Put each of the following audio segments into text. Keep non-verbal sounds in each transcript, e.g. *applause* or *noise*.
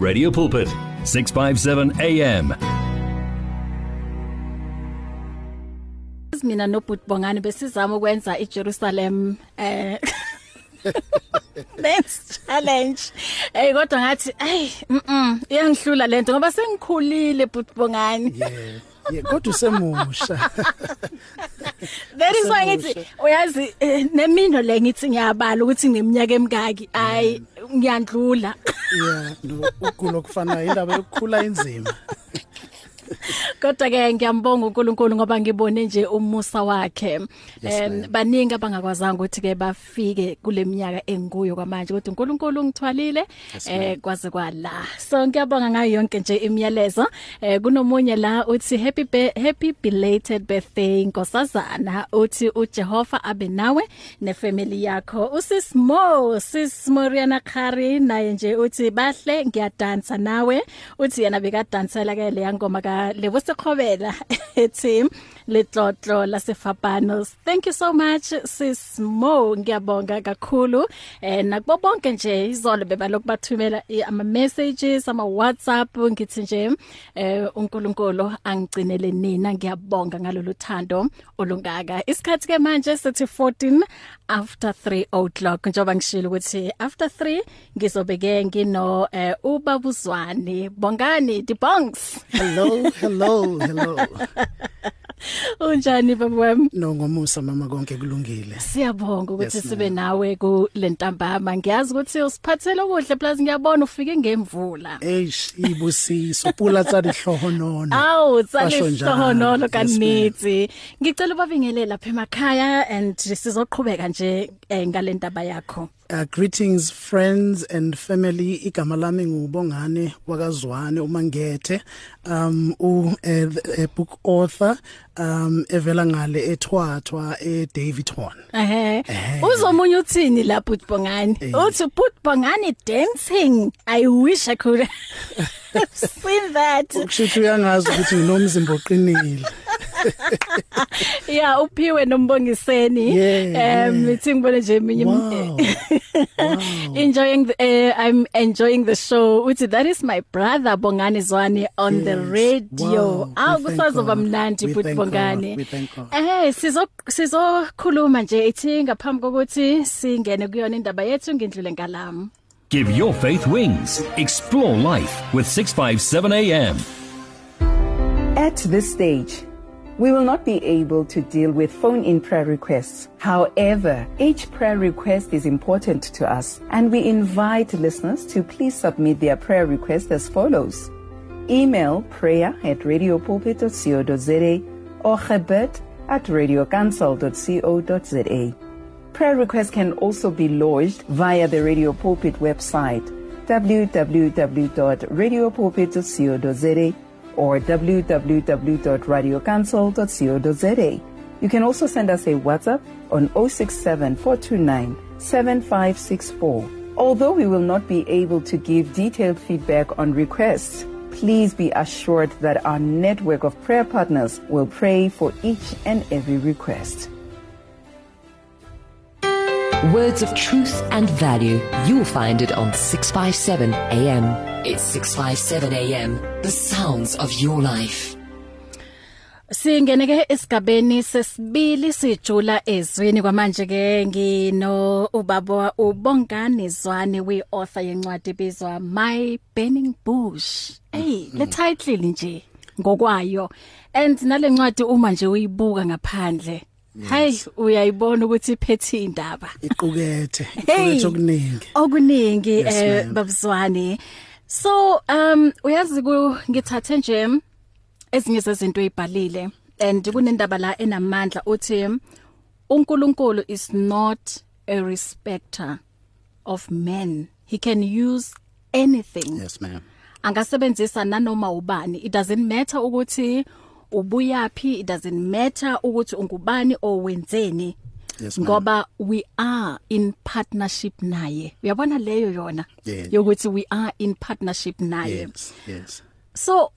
Radio Pulpit 657 AM mina nobhuti Bongani besizama ukwenza iJerusalem eh *laughs* next challenge. Eh kodwa ngathi ay mhm iyangihlula lento ngoba sengikhulile bhuti Bongani. Yeah. Yeah kodwa usemusha *laughs* that is why ngithi uyazi eh, nemino le ngithi ngiyabala ukuthi ngiminyaka emingaki ay ngiyandlula. Yeah no ukulo kufana indaba yokukhula inzima. *laughs* Kodwa ke ngiyambonga uNkulunkulu ngoba ngibone nje umusa wakhe. Em baningi abangakwazanga ukuthi ke bafike kule minyaka enguyo kwamanje kodwa uNkulunkulu ungithwalile eh kwaze kwala. So ngiyabonga ngayo yonke nje imiyalezo. Eh kunomunye la uthi happy be happy belated birthday nkosazana uthi uJehova abe nawe nefamily yakho. Usis Mo, sis Moriana Khari naye nje uthi bahle ngiyadansa nawe. Uthi yena bekadansela ke le ngoma ka lebo sekhobela *laughs* ethi letlotlo lasefapano thank you so much sis Mo. Ngiyabonga kakhulu. Eh nakubo bonke nje izolo bebalokhu bathumela ama messages ama WhatsApp ngithi nje eh uNkulunkulu angigcinele nina. Ngiyabonga ngalolu thando olungaka. Isikhathi ke manje sithi 14 after 3 o'clock. Njoba ngishilo ukuthi after 3 ngizobeke ngino eh, ubabuzwani bongani dibongs hello hello hello. Unjani baba wami? No ngomusa mama konke kulungile. Siyabonga ukuthi Yes, sibe nawe ku lentambama ngiyazi ukuthi usiphathele kuhle plus ngiyabona ufike ngemvula. Eish ibusiso. Pula tsa dihlohonolo Awu Basho njalo. tsalihlohonolo Yes, kanithi ngicela ubabingelele lapha emakhaya and sizoqhubeka nje eh, ngalentaba yakho. Uh, greetings friends and family. Igama lami ngubongane wakazwane umangethe um u a, a book author um evela ngale ethwathwa e Davidton ehe. Uzomunye uthini lapha uBongani uthi uBongani dancing? I wish i could *laughs* have seen that. Ukushithi uyangazi ukuthi nginomzimba oqinile. *laughs* yeah uphiwe nombongiseni. Yeah, um ithi ngibone nje eminye *laughs* enjoying the, uh, I'm enjoying the show. Uthi that is my brother Bongani Zwane on yes. the radio. Wow. aw We thank kusazoba God. mnandi thank Bongani. Eh sizo sizokhuluma nje ithi ngaphambi kokuthi singene kuyona indaba yethu ngindlule ngalami. Give your faith wings. Explore life with 657 AM At this stage, we will not be able to deal with phone in prayer requests. However, each prayer request is important to us, and we invite listeners to please submit their prayer request as follows email prayer at radiopulpit.co.za or gebed at radiocancel.co.za. Prayer requests can also be lodged via the Radio Pulpit website www.radiopulpit.co.za or www.radiocancel.co.za. You can also send us a WhatsApp on 067 429 7564. Although we will not be able to give detailed feedback on requests, please be assured that our network of prayer partners will pray for each and every request. Words of truth and value. You'll find it on 657 AM. It's 657 AM. The sounds of your life. Singene ke esigabeni sesibili sijula ezweni kwamanje ke ngino ubaba ubongani Zwane we author yencwadi bizwa My Burning Bush. Hey, le title nje ngokwayo. And nalencwadi uma nje uyibuka ngaphandle. Hayi uyayibona ukuthi iphethe indaba. iqukethe Hey. iqukethe okuningi okuningi Yes, eh ma'am. babuzwane so um uyazi ku ngithathe nje ezinye zezinto ezibhalile and kunendaba la enamandla uthi uNkulunkulu is not a respecter of men he can use anything yes ma'am angasebenzisa nanoma ubani it doesn't matter ukuthi ubuyapi it doesn't matter ukuthi ungubani owenzeni. Yes, ma'am. ngoba we are in partnership naye. Uyabona leyo yona? Yeah. yokuthi we are in partnership naye. Yes yes. So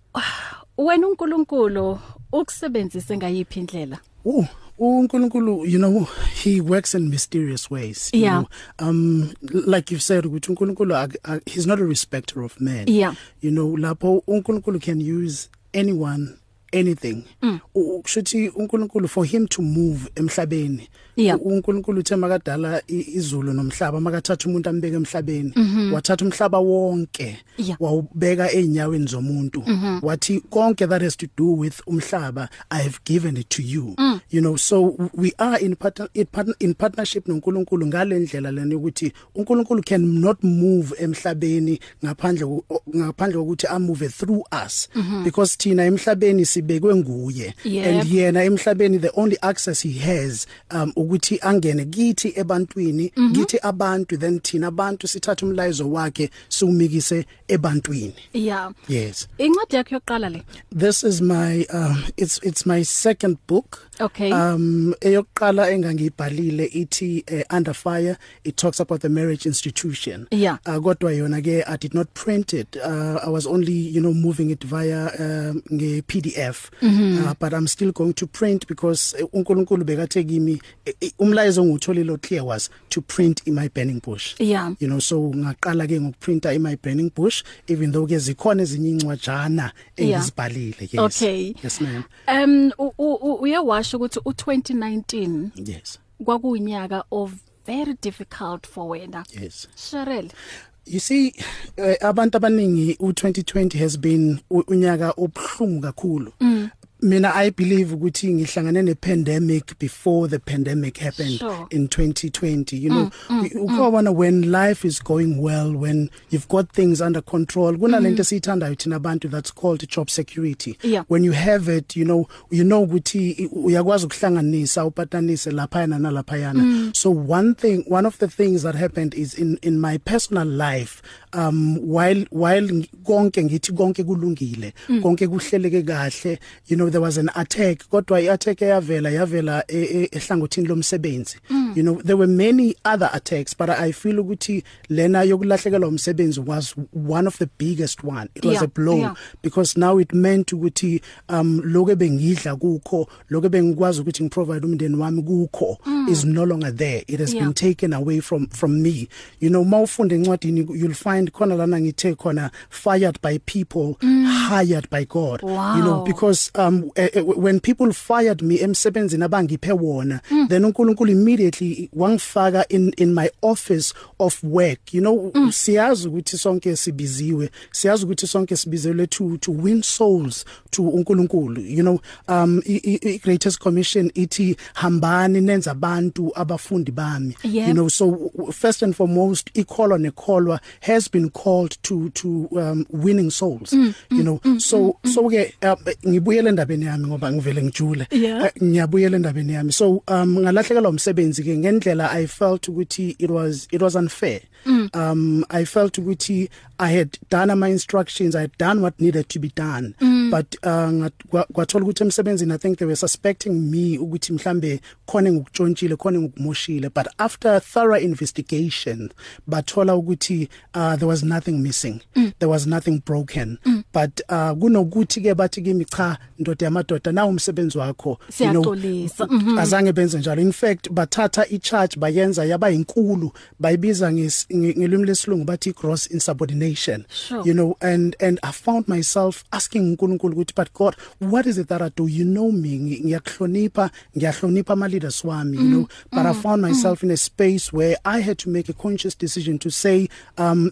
wena uNkulunkulu ukusebenzise ngayiphi indlela? Uh uNkulunkulu you know he works in mysterious ways you Yeah. know. Um like you've said ukuthi uNkulunkulu ak- ak- he's not a respecter of men. Yeah. you know lapho uNkulunkulu can use anyone anything Mm. U- kushuthi uNkulunkulu for him to move emhlabeni Yeah. UNkulunkulu uthe makadala izulu nomhlaba makathatha umuntu ambeke emhlabeni Mhm. wathatha umhlaba wonke Yeah. wawubeka einyaweni zomuntu Mhm. wathi konke that has to do with umhlaba i have given it to you Mm. you know so we are in partner in, partner, in partnership noNkulunkulu ngalendlela lena ukuthi uNkulunkulu cannot move emhlabeni ngaphandle ngaphandle kokuthi a move through us Mhm. because thina emhlabeni sibekwe nguye Yep. and yena emhlabeni the only access he has um ukuthi angene kithi ebantwini Mhm. kithi abantu then thina abantu sithatha umlayezo wakhe siwumikise ebantwini yeah yes incwadi yakho yokuqala le this is my um it's it's my second book Okay. um eyokuqala engangibhalile ithi uh, under fire it talks about the marriage institution Yeah. uh, kodwa yona ke i did not print it uh, i was only you know moving it via um nge PDF Mhm. uh, but i'm still going to print because uh, uNkulunkulu bekathe kimi eh, eh, umlayezo ngutholile clear was to print in my burning bush. Yeah. you know so ngaqala ke ngokuprinta in my burning bush even though ke zikhona ezinye incwajana Yeah. engizibhalile. Yes. Okay. yes ma'am. Um u- u- u- uyewasho ukuthi u2019 yes. kwakuyinyaka of very difficult for wena. Yes. Sherelle you see uh, abantu abaningi u2020 has been u- unyaka obhlungu kakhulu. Mm. Mina i believe ukuthi ngihlangane ne pandemic before the pandemic happened Sure. in 2020 you know Mm, mm, ukubona when life is going well when you've got things under control kunalento Mm. siyithandayo thina abantu that's called job security Yeah. when you have it you know you know ukuthi uyakwazi ukuhlanganisa upatanise lapha na lapha yana Mm. so one thing one of the things that happened is in in my personal life um while while konke ngithi konke kulungile Mm. konke kuhleleke kahle you know there was an attack kodwa iattack eyavela yavela e- e- ehlangothini lomsebenzi Mm. you know there were many other attacks but i feel ukuthi lena yokulahlekelwa umsebenzi was one of the biggest one it was Yeah, a blow yeah. because now it meant ukuthi um lokho bengidla kukho lokho bengikwazi ukuthi ngiprovide umndeni wami kukho Mm. is no longer there it has Yeah. been taken away from from me you know mawufunda encwadini you'll find khona lana ngithe khona fired by people Mm. hired by God Wow. you know because um uh, uh, when people fired me emsebenzini abangiphe wona Mm. then uNkulunkulu immediately wangifaka in in my office of work you know Mm. siyazi ukuthi sonke sibiziwe siyazi ukuthi sonke sibizelwe to to win souls to uNkulunkulu you know um i, i, i greatest commission ithi hambani nenza abantu abafundi bami Yeah. you know so w- first and foremost ikholwa nekholwa has been called to to um winning souls Mm, you mm, know? mm, so mm, so ke uh, ngibuyele endabeni yami ngoba ngivele ngijule. Uh, ngiyabuyela endabeni yami. So um ngalahlekelwa umsebenzi ke ngendlela i felt ukuthi it was it was unfair. Mm. um i felt ukuthi i had done my instructions i had done what needed to be done Mm. but uh ngat- kwa- kwathola ukuthi emsebenzini i think they were suspecting me ukuthi mhlambe khona ngikutshontshile khona ngikumoshile but after thorough investigation bathola ukuthi uh there was nothing missing Mm. there was nothing broken Mm. but uh kunokuthi ke bathi kimi cha ndoda yamadoda na umsebenzi wakho Siyaxolisa. Mhm. azange benze njalo in fact bathatha i-charge bayenza yaba inkulu bayibiza nges- nge- ngelimi lesilungu bathi gross insubordination Sure. you know and and i found myself asking uNkulunkulu ukuthi but god what is it that i do you know me Ngi- ngiyakuhlonipha ngiyahlonipha ama leaders wami you Mm, know but i mm, found mm. myself in a space where i had to make a conscious decision to say um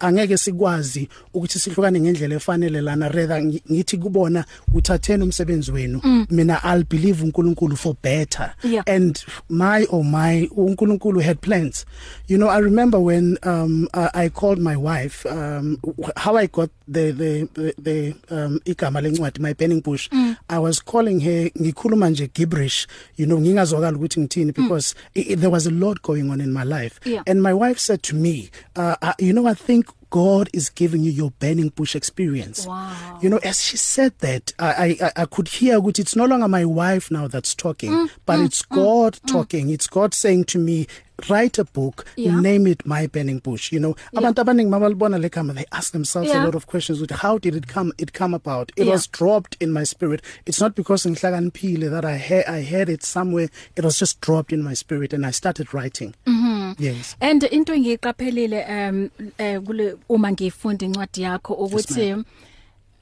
angeke sikwazi ukuthi sihlukane ngendlela efanele lana rather ngi- ngithi kubona uthatheni umsebenzi wenu Mm. mina i'll believe uNkulunkulu for better Yeah. and my oh my uNkulunkulu had plans you know i remember when um I, i called my wife um how i got the the the, the um igama lencwadi my burning bush Mm. i was calling her ngikhuluma nje gibberish you know ngingazwakala ukuthi ngithini because i, i, there was a lot going on in my life Yeah. and my wife said to me uh, uh you know i think God is giving you your burning bush experience. Wow. You know, as she said that, I I I could hear ukuthi it's no longer my wife now that's talking, mm, but mm, it's God mm, talking. It's God saying to me, write a book Yeah. name it my burning bush you know Yeah. abantu abaningi mabalibona le gama they ask themselves Yeah. a lot of questions with how did it come it come about? It Yeah. was dropped in my spirit. It's not because ngihlakaniphile that I heard I heard it somewhere. It was just dropped in my spirit and I started writing. Mhm yes. And into engiyiqaphelile um eh, kule uma ngifunda incwadi yakho ukuthi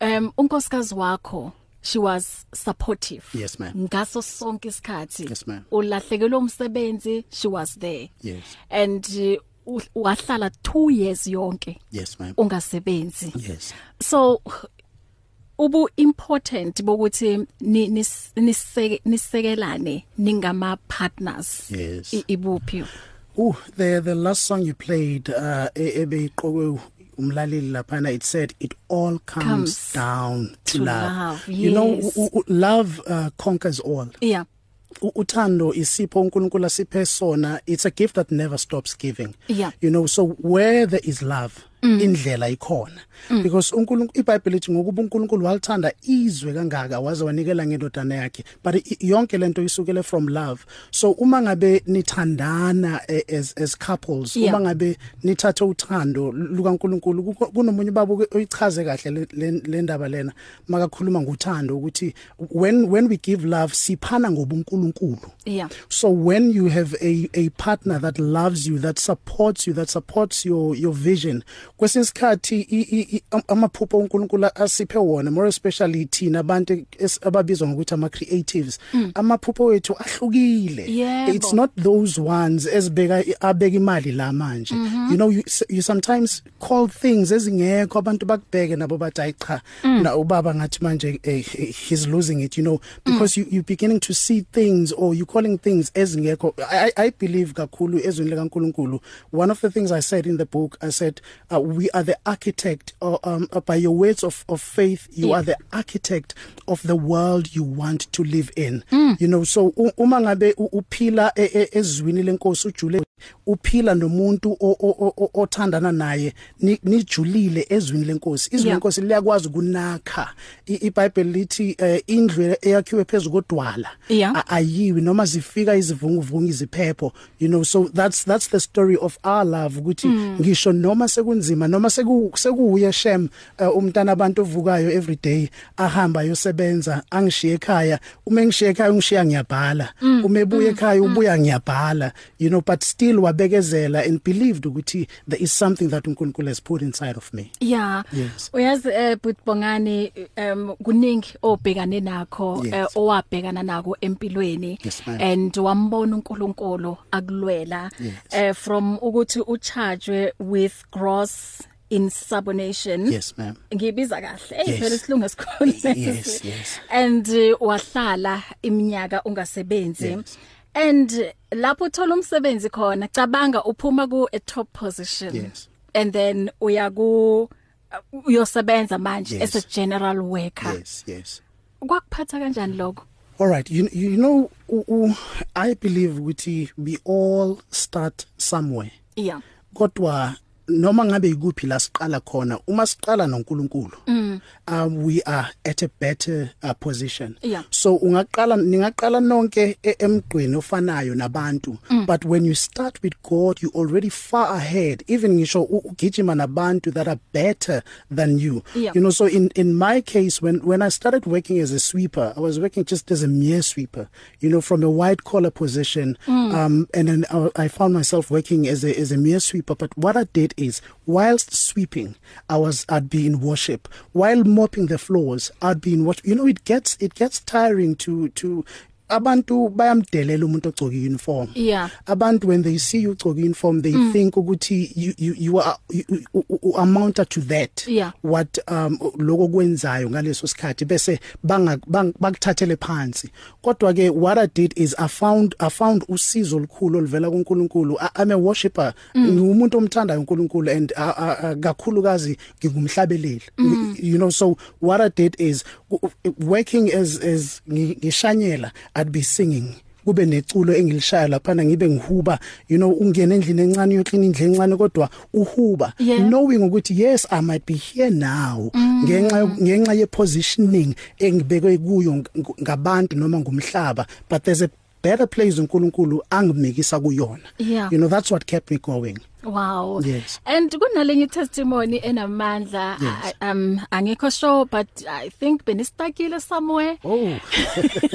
um unkosikazi wakho she was supportive. Yes, ma'am. ngaso sonke isikhathi Yes, ma'am. ulahlekelwe umsebenzi she was there. Yes. and uh, u- wahlala 2 years yonke yes ma'am ungasebenzi yes so ubu important bokuthi ni- nis- niseke- nisekelane ningama partners Yes. I- ibuphi Ooh, the the last song you played uh e- ebeyiqokwe umlaleli lapha it said it all comes, Comes down to, to love. love, You know yes. u- u- love uh, conquers all. yeah U- uthando isipho uNkulunkulu asiphe sona it's a gift that never stops giving Yeah. you know so where there is love. Indlela ikhona. Mm. because uNkulunkulu iBhayibheli lithi ngokuba uNkulunkulu walithanda izwe kangaka waze wanikela ngendodana yakhe. But i- yonke lento isukele from love. So uma ngabe nithandana eh, as as couples Yeah. uma ngabe nithathe uthando lukaNkulunkulu kuko- kunomunye babo oyichaze kahle le- le le ndaba lena. Makakhuluma ngothando ukuthi when when we give love siphana ngobuNkulunkulu. Yeah. So when you have a a partner that loves you that supports you that supports your your vision kwesinsikhathi i- i- i- am- amaphupho uNkulunkulu asiphe wona more especially thina abantu es- ababizwa ngokuthi ama creatives amaphupho wethu ahlukile. Yebo. it's not those ones ezibeka abeka imali la manje. You know you, you sometimes call things ezingekho abantu bakubheke nabo bathi ayi cha na ubaba ngathi manje eh, he's losing it you know because you you beginning to see things or you calling things ezingekho. I, I I believe kakhulu ezweni likaNkuluNkulu. One of the things I said in the book I said uh, we are the architect uh, um, uh, by your words of of faith you Yeah. are the architect of the world you want to live in mm. you know so u- uma ngabe u- uphila e- e- ezwini lenkosi ujule uphila nomuntu o- o- o- othandana naye ni- nijulile ezwini lenkosi izwi Yeah. lenkosi liyakwazi kunakha I- iBhayibheli lithi eh, indlu eyakhiwe phezulu kodwala Yeah. a- ayiwi noma zifika izivunguvungu iziphepho you know so that's that's the story of our love ukuthi ngisho noma sekunzima noma seku sekuye shem uh, umntana abantu ovukayo every day ahamba yosebenza angishiye ekhaya. Uma ngishiye ekhaya ungishiya ngiyabhala. Uma ebuye ekhaya ubuya ngiyabhala you know but still wabekezela and believed ukuthi there is something that uNkulunkulu has put inside of me. Yeah. Yes. Uyazi eh Butbongani um kuningi obhekane nakho eh, owabhekana nako empilweni. And wambona uNkulunkulu akulwela. Eh from ukuthi ucharged with gross insubordination yes ma'am ngibiza kahle hey Yes. phela isilungu esikhulu Yes, yes. and uh, wahlala iminyaka ungasebenzi Yes. and uh, lapho uthola umsebenzi khona cabanga uphuma ku a top position Yes. and then uya ku uh, uyosebenza manje Yes. as a general worker yes yes kwakuphatha kanjani lokho All right, you you know u, u, I believe ukuthi we all start somewhere. yeah Kodwa noma ngabe ikuphi la siqala khona, uma siqala noNkulunkulu, mm. um we are at a better uh, position. Yeah. So ungaqala ningaqala nonke e- emgqweni ofanayo nabantu, mm. but when you start with God, you already far ahead. Even ngisho ugijima nabantu that are better than you. Yeah. You know so in in my case when when I started working as a sweeper I was working just as a mere sweeper you know from a white collar position mm. um and then I, I found myself working as a as a mere sweeper but what I did is whilst sweeping I was I'd be in worship. While mopping the floors I'd be in worship. You know it gets it gets tiring to to abantu bayamdelela umuntu ogcoka uniform Yeah. abantu when they see you ugcoka uniform they mm. think ukuthi you you, you are you, you, you amount to that. Yeah. what um lokho kwenzayo ngaleso sikhathi bese banga bang- bakuthathele phansi. Kodwa ke what i did is i found i found usizo olukhulu oluvela kuNkulunkulu. I- i'm a worshipper ngiumuntu omthandayo uNkulunkulu and uh, uh, uh, kakhulukazi ngingumhlabeleli. You know so what i did is w- w- working as as ngi- ngishanyela i'd be singing. Kube neculo engilishaya lapha ngibe ngihuba you know ungena endlini encane uyoklina indle encane kodwa uhuba. Yeah. knowing ukuthi yes I might be here now. Ngenxa ngenxa ye positioning engibekwe kuyo ng- ngabantu noma ngumhlaba. But there's a better place uNkulunkulu angimikisa kuyona. Yeah. you know that's what kept me going. Wow. Yes. And kunalenye testimony enamandla Yes. I- um angekho sure but I think benistakile somewhere. oh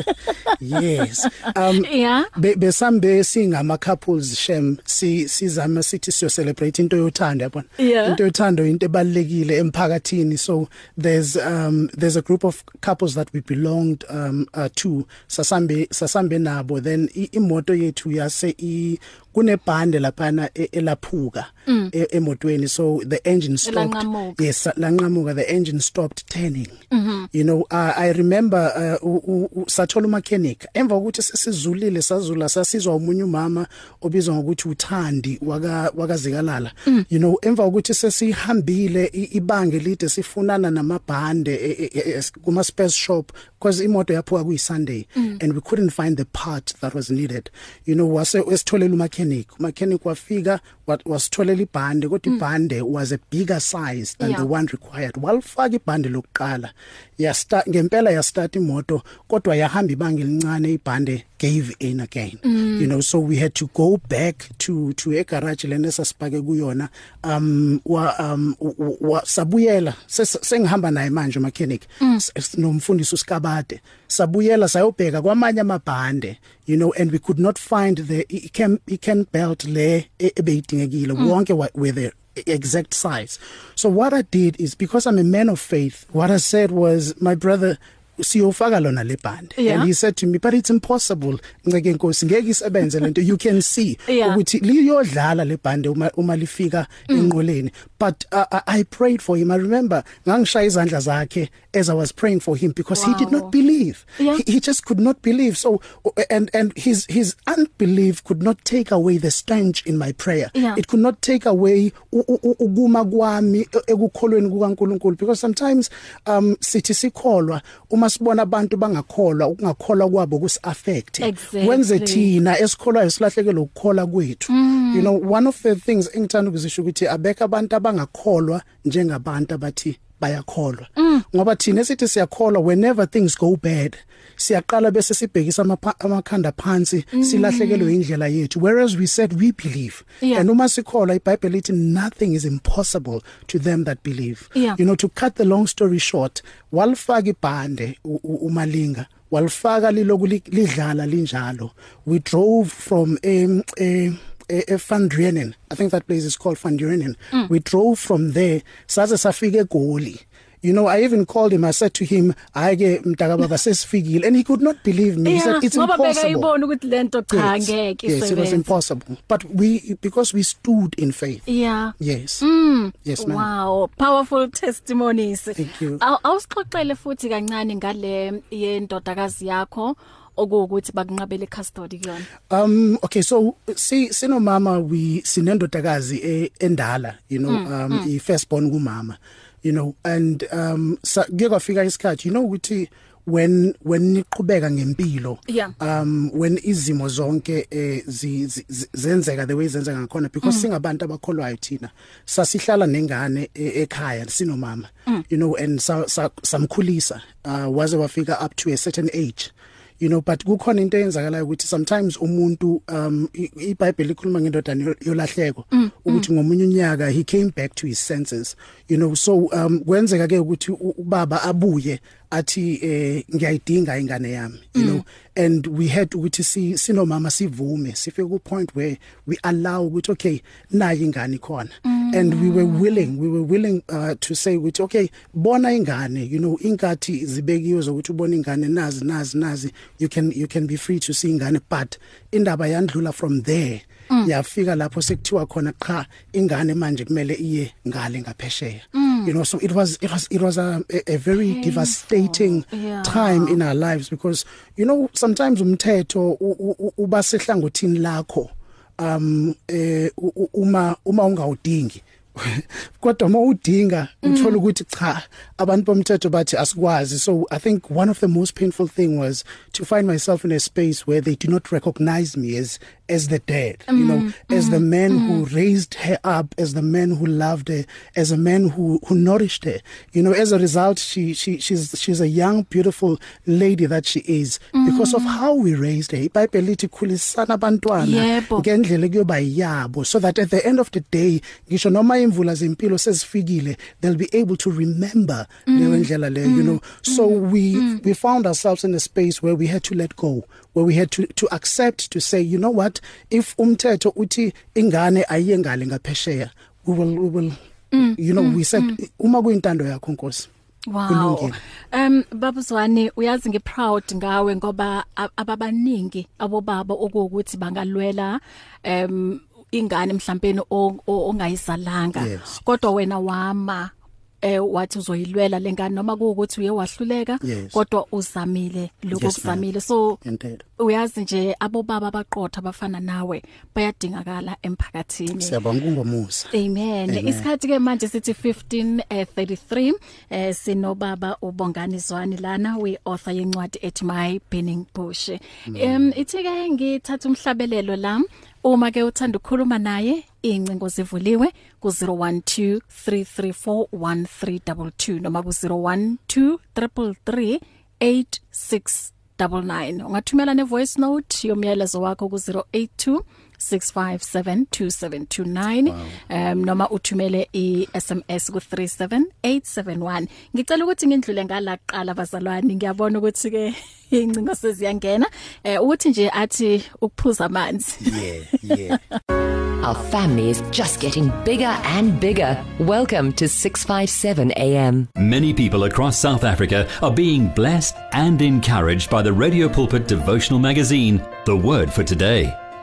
*laughs* yes um Yeah. Be- besambe singama couples shem si sizama sithi siyo celebrate into yothando yabona Yeah. into yothando into ebalekile emphakathini so there's um there's a group of couples that we belonged um uh, to sasambe sasambe nabo then i- imoto yethu yase i kunebhande laphana e- elaphuka. E- emotweni so the engine stopped Elanqamuka. yes lanqamuka the engine stopped turning mm -hmm. you know uh, i remember uh, u- u- u- sathola mechanic emva kokuthi sesizulile sazula sasizwa umunye umama obizwa ngokuthi uthandi waka wakazikalala mm. you know emva kokuthi sesihambile i- ibanga elide sifunana namabhande e- e- e- es- kuma space shop because imoto yaphuka kuyi Sunday mm. and we couldn't find the part that was needed you know wase esitholela umechanic umechanic wafika wa- wasitholela ibhande kodwa ibhande was a bigger size than Yeah. the one required walifaka ibhande lokuqala yasta ngempela yastart imoto kodwa yahamba ibanga elincane ibhande gave in again mm. you know so we had to go back to to a garage lena sasipake kuyona um wa um wa- sabuyela sengihamba naye manje mechanic mm. nomfundisi usikabade sabuyela sayobheka kwamanye amabhande you know and we could not find the i can i can belt le e- ebeyidingekile wonke wa- were there exact size. So what I did is because I'm a man of faith, what I said was my brother siyofaka lona le band Yeah. and he said to me but it's impossible nceke inkosi ngeke isebenze lento you can see Yeah. ukuthi liyodlala le band uma uma lifika enqoleni but uh, I- I prayed for him I remember ngangishaya izandla zakhe as I was praying for him because wow. he did Wow. not believe Yeah. he, he just could not believe so and and his his unbelief could not take away the stench in my prayer Yeah. it could not take away u- u- u- ukuma kwami e- ekukholweni kukaNkuluNkulu because sometimes um sithi sikholwa uma sibona abantu bangakholwa ukungakholwa kwabo kusi affect Exactly. wenze thina esikholwayo silahlekele ukukholwa kwethu Mm. you know one of the things engithanda ukuzisho ukuthi abeka abantu abangakholwa njengabantu abathi bayakholwa Mm. ngoba thina sithi siyakholwa whenever things go bad siyaqala bese sibhekisa amapha- amakhanda phansi silahlekelwe indlela yethu whereas we said we believe Yeah. and uma sikholwa iBhayibheli lithi nothing is impossible to them that believe Yeah. you know to cut the long story short walifaka ibhande u- u- umalinga walifaka liloku li- lidlala linjalo we drove from um a a Van Drienen I think that place is called Van Drienen mm. we drove from there saze safika eGoli You know, I even called him. I said to him, "Ayike mntaka baba sesifikile." And he could not believe me. He Yeah, said, "It's ngoba beka impossible." ibona ukuthi lento cha Yes, ngeke yes, it was isebenze. impossible. But we because we stood in faith. Yeah. Yes. Mm. Yes, ma'am. Wow, powerful testimonies. Thank you. Aw- Awusixoxele futhi kancane ngale yendodakazi yakho okuwukuthi bakunqabele custody kuyona. Um okay so si sinomama we sinendodakazi e- endala you know mm, um mm. i firstborn kumama you know and um sa- kuye kwafika isikhathi you know ukuthi when when niqhubeka ngempilo Yeah. um when izimo zonke eh, zi- zi- zenzeka the way zenzeka ngakhona because mm. singabantu abakholwayo thina sasihlala nengane e- ekhaya sinomama mm. you know and sa, sa, samkhulisa uh, waze wafika up to a certain age you know but kukhona into eyenzakalayo ukuthi sometimes umuntu um i- iBhayibheli ikhuluma ngendodana yo- yolahleko ukuthi ngomunye unyaka he came back to his senses you know. So um kwenzeka ke ukuthi u- ubaba abuye athi eh ngiyayidinga ingane yami you know. And we had ukuthi si sinomama sivume sifike ku point where we allow ukuthi okay nayi ingane khona and we were willing we were willing uh, to say ukuthi okay bona ingane you know inkathi zibekiwe zokuthi ubona ingane nazi nazi nazi you can you can be free to see ingane but indaba yandlula from there mm. yafika lapho sekuthiwa khona cha ingane manje kumele iye ngale ngaphesheya mm. you know so it was it was it was a a, a very Painful. devastating Yeah. time in our lives because you know sometimes umthetho u- u- u- uba sehlangothini lakho um eh uma uma ungawudingi. *laughs* Kodwa mawudinga uthola ukuthi cha abantu bomthetho bathi asikwazi. So i think one of the most painful thing was to find myself in a space where they do not recognize me as as the dad mm, you know as mm, the man mm. who raised her up as the man who loved her as a man who who nourished her. You know as a result she she she's she's a young beautiful lady that she is mm. because of how we raised her. iBhayibheli lithi khulisana abantwana ngendlela kuyoba yabo so that at the end of the day ngisho noma imvula zempilo sezifikile they'll be able to remember mm. leyo ndlela leyo you know. So we we found ourselves in a space where we had to let go. Where we had to to accept to say you know what if umthetho uthi ingane ayengale ngaphesheya we will we will mm. you know mm. we said mm. uma kuyintando yakho nkosi Wow. Um babuzwane uyazi ngiproud ngawe ngoba ababaningi abobaba okuwukuthi bangalwela um ingane mhlawumbe ongayizalanga kodwa wena wama eh wathi uzoyilwela lengane noma kuukuthi uye wahluleka kodwa uzamile lokho kuzamile so uyazi nje abobaba abaqotha abafana nawe bayadingakala emphakathini. Siyabonga ungomusa amen. Isikhathi ke manje sithi 15:33 eh sinobaba ubongani zwani lana we author yencwadi ethi my burning bush. Em ithike ngithatha umhlabelelo la Uma ke uthanda ukukhuluma naye incingo zivuliwe ku 0123341322 noma ku 0123338699 ungathumela ne voice note yomyalezo wakho ku 082 06572729 wow. um noma uthumele iSMS ku 37871 ngicela ukuthi ngindlule ngala qala bazalwane ngiyabona ukuthi ke *laughs* incingo seziyangena eh uthi nje athi ukuphuza amanzi yeah yeah *laughs* Our family is just getting bigger and bigger. Welcome to 657 AM. Many people across South Africa are being blessed and encouraged by the Radio Pulpit devotional magazine, The Word for Today.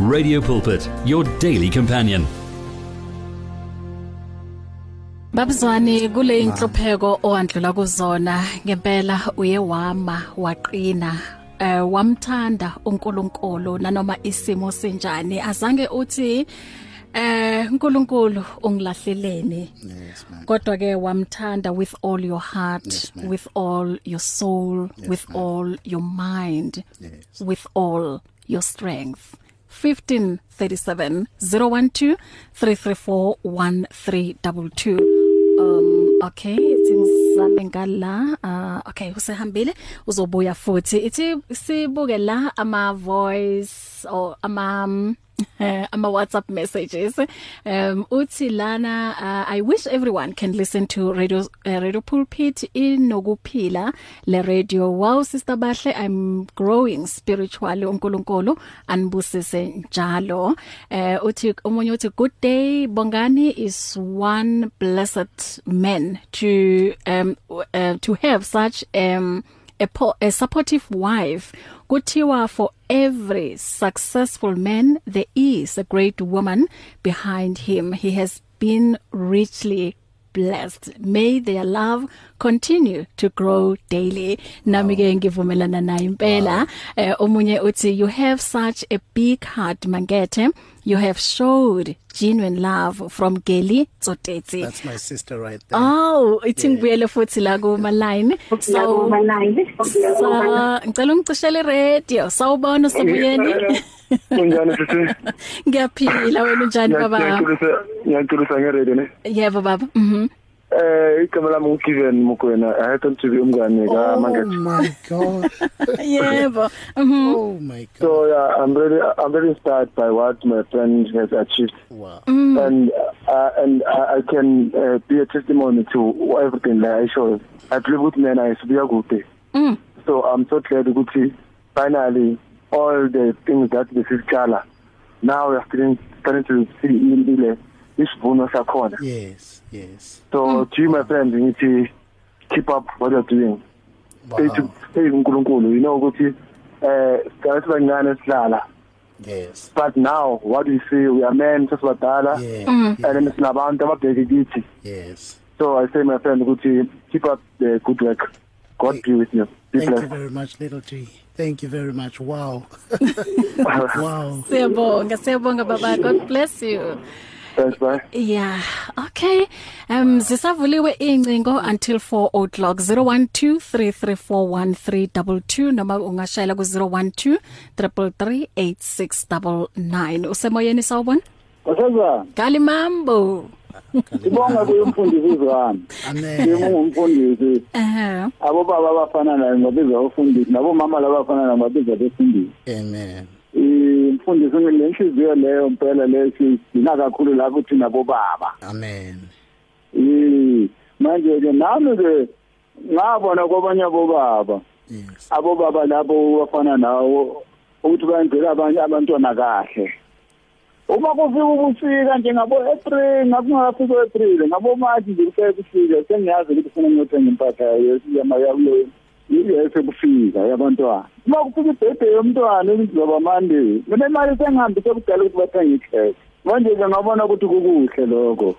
Radio Pulpit, your daily companion. Babuzwane kule inhlopheko owandlula kuzona ngempela uye wama waqina eh wamthanda uNkulunkulu nanoma isimo sinjani azange uthi eh uNkulunkulu ungilahlelene yes man kodwa ke wamthanda with all your heart yes, with all your soul yes, with man. all your mind yes. with all your strength 1537 012 334 1322 um okay singizame ngala uh okay usehambile uzobuya futhi. Ithi sibuke la ama voice or ama um, ama WhatsApp messages. Um uthi lana uh, I wish everyone can listen to radio uh, radio pulpit inokuphila le radio. Wow sister bahle I'm growing spiritually uNkulunkulu. Anibusise njalo. Uh, uthi umunye uthi good day bongani is one blessed man to um uh, to have such um a, a supportive wife. Kuthiwa for every successful man there is a great woman behind him. He has been richly blessed. May their love continue to grow daily. Nami ke ngivumelana naye impela. Eh, omunye uthi you have such a big heart mangethe you have showed genuine love from Geli Tsotetsi That's my sister right there. Oh ithi ngibuyele futhi la kuma line so ngicela ungicishele radio. Sawubona sobuyeni Unjani sithi? *laughs* Ngiyaphila wena unjani baba? Ngiyaculusa ngeradio ne? Yebo baba. Mhm. Eh igama lami uGiven Mokoena I happen to be umngane ka Mangethe *laughs* Oh my god Yebo. Mhm Oh my god So yeah I'm really I'm very inspired by what my friend has achieved. Wow. Mm. and uh, and I, I can uh, be a testimony to everything that I show I believe with men I sibuya kude. Mm. so i'm so glad ukuthi finally all the things that besicala now we are starting starting to see ile isivuno sakhona. Yes yes. So to you my friend ngithi keep up what you're doing. Stay to wow. stay uNkulunkulu you know ukuthi eh sigathi bancane sihlala. Yes. But now what we see? We are men sesibadala. Yeah and then sinabantu ababheke kithi. Yes. So i say my friend ukuthi keep up the good work. God be with you. Be thank you blessed. very much little G. Thank you very much. Wow. *laughs* Wow. Siyabonga, siyabonga baba. God bless you. Thanks bye Yeah, okay. Um zisavuliwe incingo until 4 o'clock 0123341322 noma ungashayela ku 0123338699. Usemoyeni sawubona? Wasazana, Gali mambo. sibonga kuyimfundisi izwami. amen Kimi ngumfundisi. Eh. Abo baba abafana naye ngabiza ufundisi, nabo mama labafana naye ngabiza befundisi. amen Imfundisi ngilenhliziyo leyo impela leyo sina kakhulu lapho thina bobaba. amen Eh manje ke nami ke ngabona kwabanye bobaba. yes Abo baba labo bafana nawo ukuthi bayenzela abanye abantwana kahle. Uma kufika ubusika njengabo April ngakungafika April ngabo March nje kufika kufika sengiyazi ukuthi ufuna ngiyothenga impahla yesiyama yakulo yile sekufika yabantwana. Uma kufika ibhede yomntwana ukuzoba Monday mina imali sengihambise kudala ukuthi bathenge ikhekhe manje ke ngabona ukuthi kukuhle lokho.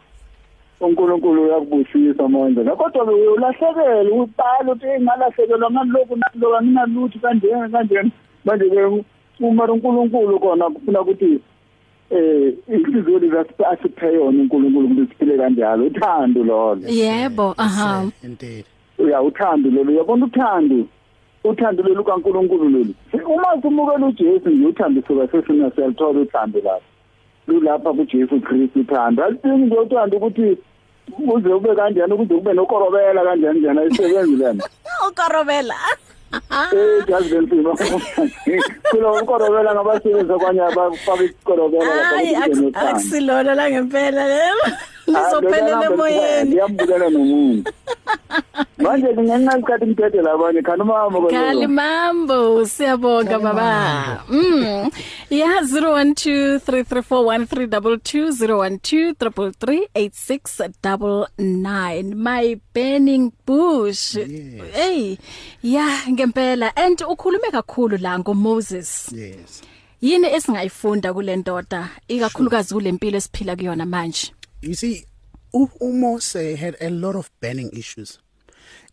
uNkulunkulu uyakubusisa manje. Kodwa ke uyolahlekelwa uqala uthi ngalahlekelwa ngalokhu nalokho nginalutho kanjena kanjena manje ke uma uNkulunkulu kona kufuna ukuthi eh inhliziyo lezi asiphe yona uNkulunkulu ukuthi siphile kanjalo. Uthando lolo. Yebo, aha. indeed uya uthando lolu uyabona uthando uthando lolu kaNkulunkulu lolu uma simukela uJesu nje uthando soka sesina siyalithola uthando lapha. Lulapha kuJesu Kristu uthando alidingi nje uthando ukuthi uze ube kanjani ukuze kube nokorobela kanjani njani ayisebenzi lena? *laughs* Ukorobela. eh jazi lempilo kulo ukorobela ngabasebenzi kwanye abafaka ikorobela Hayi akusilona la ngempela lelo. Lizophelela emoyeni. ngiyambukela nomuntu manje ngingenxa isikhathi ngithethe labanye khani mama Gali mambo siyabonga baba. Mm. Yeah 0123341322 0123338699 my burning bush. Yes. Hey yeah ngempela and ukhulume kakhulu la ngo Moses. yes Yini esingayifunda kule ndoda ikakhulukazi kulempilo esiphila kuyona manje? You see uMose had a lot of burning issues.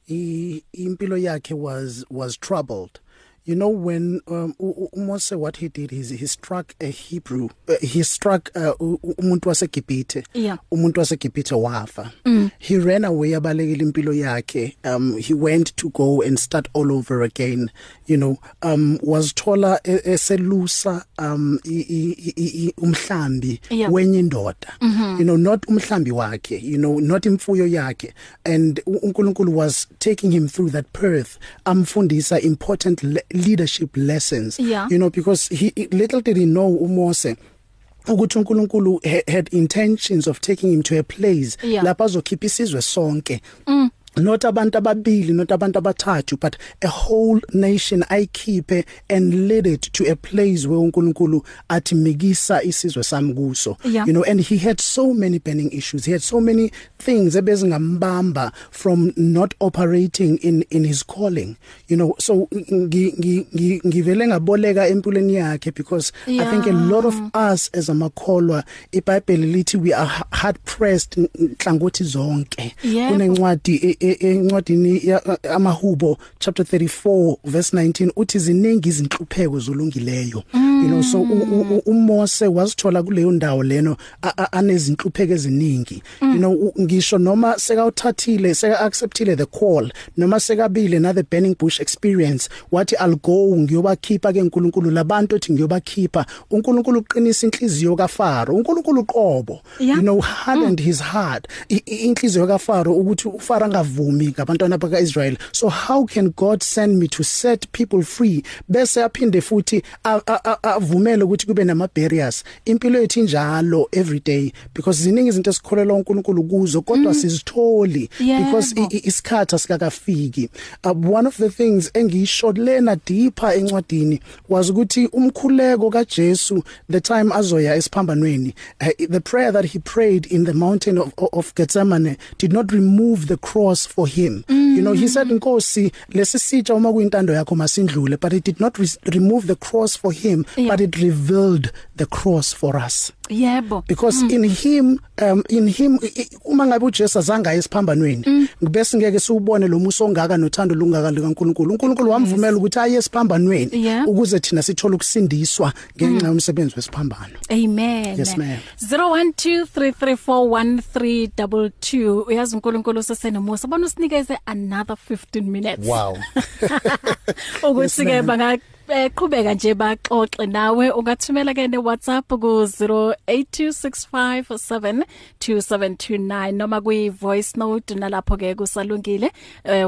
I impilo yakhe was was troubled. You know when um, uMose what he did is he struck a Hebrew uh, he struck uh, umuntu wasegibhithe. Yeah. umuntu wasegibhithe wafa. Mm. he ran away abalekela impilo yakhe. Um he went to go and start all over again. You know um was thola e- eselusa um umhlambi Yeah. wenye indoda. You know not umhlambi wakhe you know not imfuyo yakhe. And uNkulunkulu was taking him through that birth amfundisa important le leadership lessons Yeah. you know because he little did he know uMose ukuthi uNkulunkulu ha- had intentions of taking him to a place Yeah. lapha azokhipha isizwe sonke mm. Not abantu ababili not abantu abathathu but a whole nation ayikhiphe and lead it to a place where uNkulunkulu athi mikisa isizwe sami kuso. Yeah. you know and he had so many burning issues. He had so many things ebezingambamba from not operating in in his calling. You know so ngi- ngi- ngi- ngivele ngaboleka empilweni yakhe because i think a lot of us as amakholwa iBhayibheli lithi we are hard pressed nhlangothi zonke. Kunencwadi e- encwadini ya- amahubo chapter 34 verse 19 uthi ziningi izinhlupheko zolungileyo you know so u- u- u- uMose wasithola kuleyo ndawo leno a- a- anezinhlupheko eziningi you know u- ngisho noma sekawuthathile seka acceptile the call noma sekabile na the burning bush experience wathi i'll go ngiyobakhipha ke uNkulunkulu labantu othi ngiyobakhipha uNkulunkulu uqinisa inhliziyo kaFaro uNkulunkulu uqobo Yeah. you know hardened mm. his heart I- i- inhliziyo kaFaro ukuthi uFaro bangavumi ngabantwana bakaIsrael so how can God send me to set people free? Bese aphinde futhi avumele ukuthi kube nama barriers impilo yethu injalo every day because ziningi izinto esikholelwa uNkulunkulu kuzo kodwa mm. sizitholi because isikhatha sikakafiki. Uh, one of the things engiyisho lena deeper encwadini was ukuthi umkhuleko kaJesu the time azoya esiphambanweni uh, the prayer that he prayed in the mountain of, of Gethsemane did not remove the cross for him mm. you know he said Nkosi lesisitsha uma kuyintando yakho masindlule but it did not re remove the cross for him yeah. but it revealed the cross for us yebo. Because mm. in him um in him uma ngabe uJesu azange esiphambanweni mm. bese ngeke siubone lo muso ongaka nothando lungaka likaNkuluNkulu uNkulunkulu wamvumela ukuthi aye esiphambanweni yeah. ukuze thina sithola ukusindiswa ngenxa yomsebenzi wesiphambano. Amen. Yes ma'am. 0123341322 uyazi uNkulunkulu sesenomusa bona usinikeze another 15 minutes. Wow. *laughs* *laughs* Ukuthi ke banga beqhubeka nje baxoxe nawe ungathumela ke ne WhatsApp ku 0826572729 noma kwi voice note nalapho ke kusalungile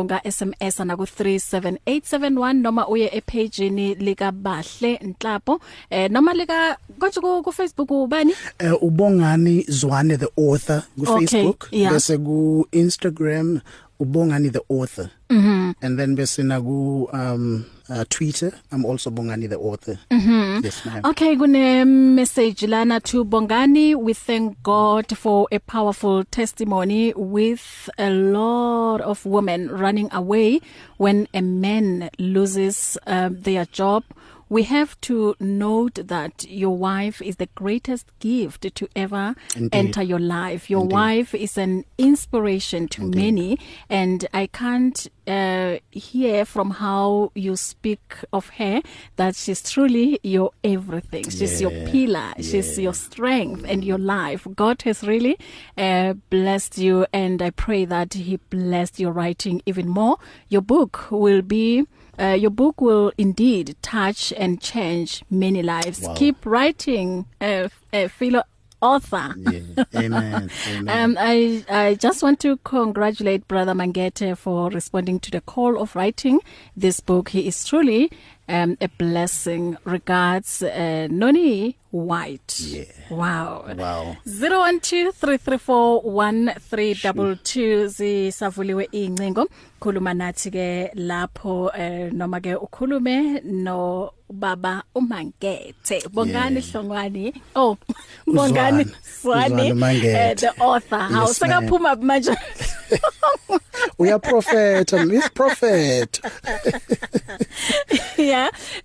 unga SMS na ku 37871 noma uye epageini lika Bahle Nhlapo eh noma lika konje ku Facebook ubani? Uh, ubongani Zwane the author ku okay, Facebook yeah. bese ku Instagram ubongani the author. Mhm mm and then bese na ku um uh, Twitter. I'm also Bongani the author. Mhm yes ma'am. Okay kune message lana to Bongani. We thank God for a powerful testimony with a lot of women running away when a man loses um, their job. We have to note that your wife is the greatest gift to ever Indeed. enter your life your Indeed. wife is an inspiration to Indeed. many and I can't uh, hear from how you speak of her that she's truly your everything she's Yeah. your pillar she's Yeah. your strength and your life God has really uh, blessed you and I pray that he blessed your writing even more your book will be Uh, your book will indeed touch and change many lives. Wow. Keep writing, uh, uh, fellow author. yeah *laughs* amen amen Um I I just want to congratulate brother Mangete for responding to the call of writing this book. He is truly um a blessing. Regards uh, Noni White. Yeah. Wow. wow 0123341322 zisavuliwe incingo khuluma nathi ke lapho eh, noma ke ukhulume no baba uMankethe bongani Yeah. hlongwani oh bongani Uzwane. swani Uzwane Mangete. the author how Yes, ma'am. sekaphuma manje *laughs* uya prophet miss prophet *laughs* *laughs* yeah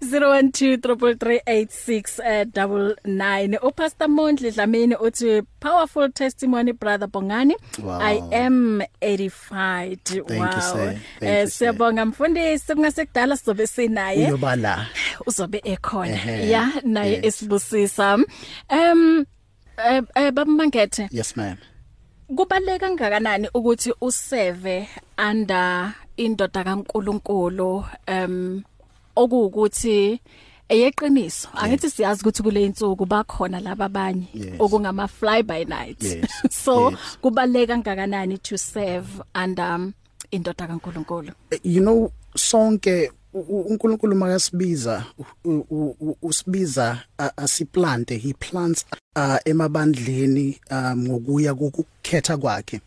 0123338699 uh, upastor Mondli Dlamini uthi powerful testimony brother Bongani. Wow. I am edified. You, wow. Thank eh siyabonga mfundisi kungasekudala sizobe sinaye. Uyoba la uzobe ekhona. Ya naye esibusisa um eh eh, baba Mangete. Yes ma'am. Kubaleka kangakanani ukuthi useve under indoda kaNkuluNkulu um okuwukuthi eyeqiniso angithi siyazi ukuthi kule insuku bakhona laba abanye okungama fly by night. *laughs* So kubaleka kangakanani to serve under um, indoda kaNkuluNkulu? You know sonke uNkulunkulu makasibiza usibiza asiplante he plants uh, emabandleni um ngokuya kokukhetha kwakhe.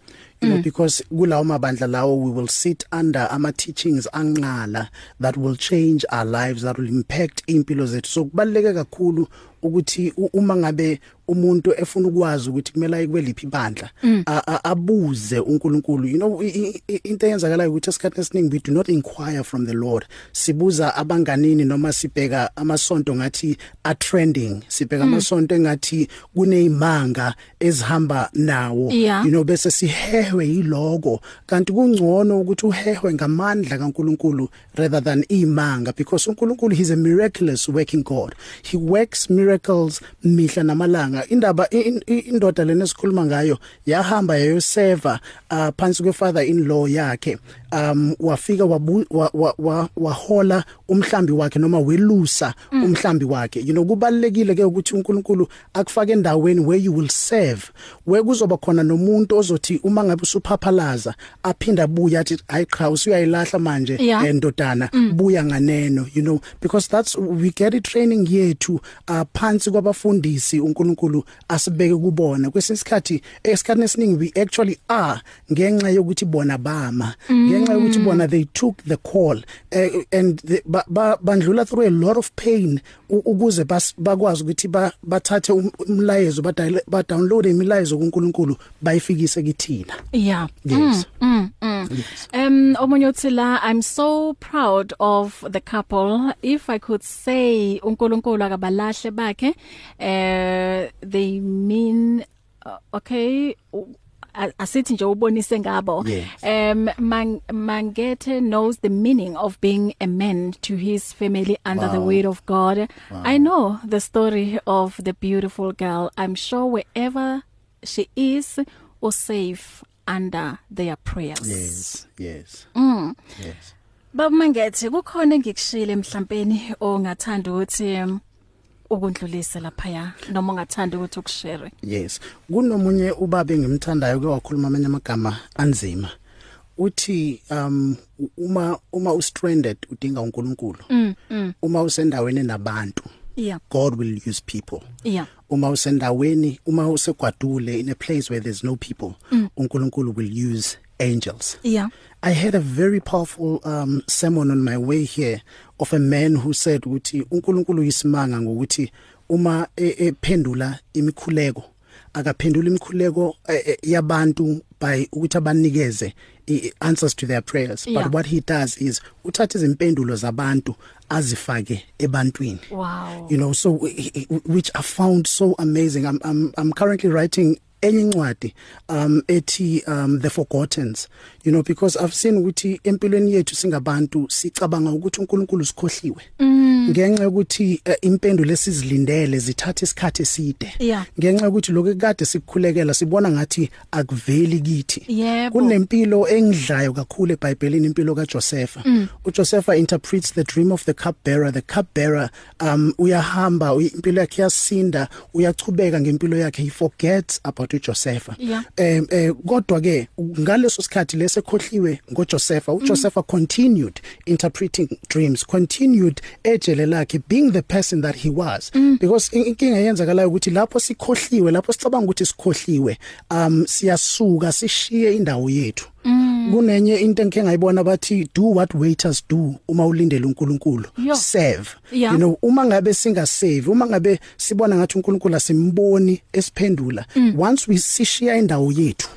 You know because kulawo mabandla lawo we will sit under ama teachings anqala that will change our lives that will impact impilo zethu. So kubaleke kakhulu ukuthi u- uma ngabe umuntu efuna ukwazi ukuthi kumele ayikweliphi ibandla a- a- abuze uNkulunkulu. You know i- i- into eyenzakalayo ukuthi esikhathini esiningi we do not inquire from the Lord. Sibuza abanganini noma sibheka amasonto ngathi a trending sibheka amasonto engathi kunezimanga ezihamba nawo. Yeah. you know bese sihehwe yiloko. Kanti kungcono ukuthi uhehwe ngamandla kaNkuluNkulu rather than imanga because uNkulunkulu he's a miraculous working God. He works miracles mihla namalanga. Indaba in- in- indoda lena esikhuluma ngayo yahamba yayoseva uh, phansi kwefather in law yakhe. Um wafika wabu, wa, wa, wa, wahola umhlambi wakhe noma welusa mm. umhlambi wakhe you know kubalekile ke ukuthi uNkulunkulu akufake endaweni where you will serve where kuzoba khona nomuntu ozothi uma ngabe usuphaphalaza aphinda buya athi hayi cha usuyayilahla manje Yeah. endodana mm. buya nganeno you know because that's we get it training yethu uh, phansi kwabafundisi uNkulunkulu asibeke kubona kwesinsikhathi esikhathini esiningi we actually are ngenxa yokuthi bona bama ngenxa yokuthi bona they took the call uh, and the, ba, ba, bandlula through a lot of pain ukuze bakwazi ukuthi ba, bathathe um- umlayezo ba, download imilayezo kuNkulunkulu bayifikise kithina Yeah. Yes. Mm, mm, mm. Um omunye uthi la I'm so proud of the couple if I could say uNkulunkulu akabalahle bakhe uh they mean uh, okay asithi nje ubonise ngabo Yes. um Man, Mangete knows the meaning of being a man to his family under wow. the weight of God wow. I know the story of the beautiful girl I'm sure wherever she is or safe under their prayers yes yes mm. yes bamangethe kukhona engikushile mhlawumbe ongathanda ukuthi um, ukundlulisa lapha ya noma ungathanda ukuthi ukushare yes. Kunomunye ubaba engimthandayo ke wakhuluma amanye amagama anzima. Uthi um uma uma ustranded udinga uNkulunkulu mm, mm. uma usendaweni nabantu yeah. God will use people. Yeah. Uma usendaweni uma usegwadule in a place where there's no people mm. uNkulunkulu will use angels. Yeah. I had a very powerful um sermon on my way here of a man who said ukuthi uNkulunkulu yisimanga ngokuthi uma e- ephendula imikhuleko akaphendula imikhuleko eh, eh, yabantu by ukuthi abanikeze answers to their prayers. Yeah. but what he does is uthatha izimpendulo zabantu azifake ebantwini. Wow. You know so which I found so amazing. I'm I'm I'm currently writing enye incwadi um ethi um the forgottens. You know because I've seen ukuthi empilweni yethu singabantu sicabanga ukuthi uNkulunkulu sikhohliwe ngenxa yokuthi uh, impendulo esizilindele zithatha isikhathi eside Yeah. ngenxa yokuthi lokho kade sikukhulekela sibona ngathi akuveli kithi Yebo. kunempilo engidlayo kakhulu eBhayibhelini impilo kaJosepha mm. uJosepha interprets the dream of the cupbearer the cupbearer um uyahamba uy- impilo yakhe yasinda uyachubeka ngempilo yakhe he forgets about uJosepha Yeah. em eh, kodwa ke ngaleso sikhathi lesekhohliwe ngoJosepha uJosepha mm. continued interpreting dreams continued ejele lakhe being the person that he was mm. because in- inkinga yenzakalayo ukuthi lapho sikhohliwe lapho sicabanga ukuthi sikhohliwe um siyasuka sishiye indawo yethu Mm. kunenye into engike ngayibona bathi do what waiters do uma ulindele uNkulunkulu serve Yeah. you know uma ngabe singasave uma ngabe sibona ngathi uNkulunkulu asimboni esiphendula mm. once we sishiya indawo yethu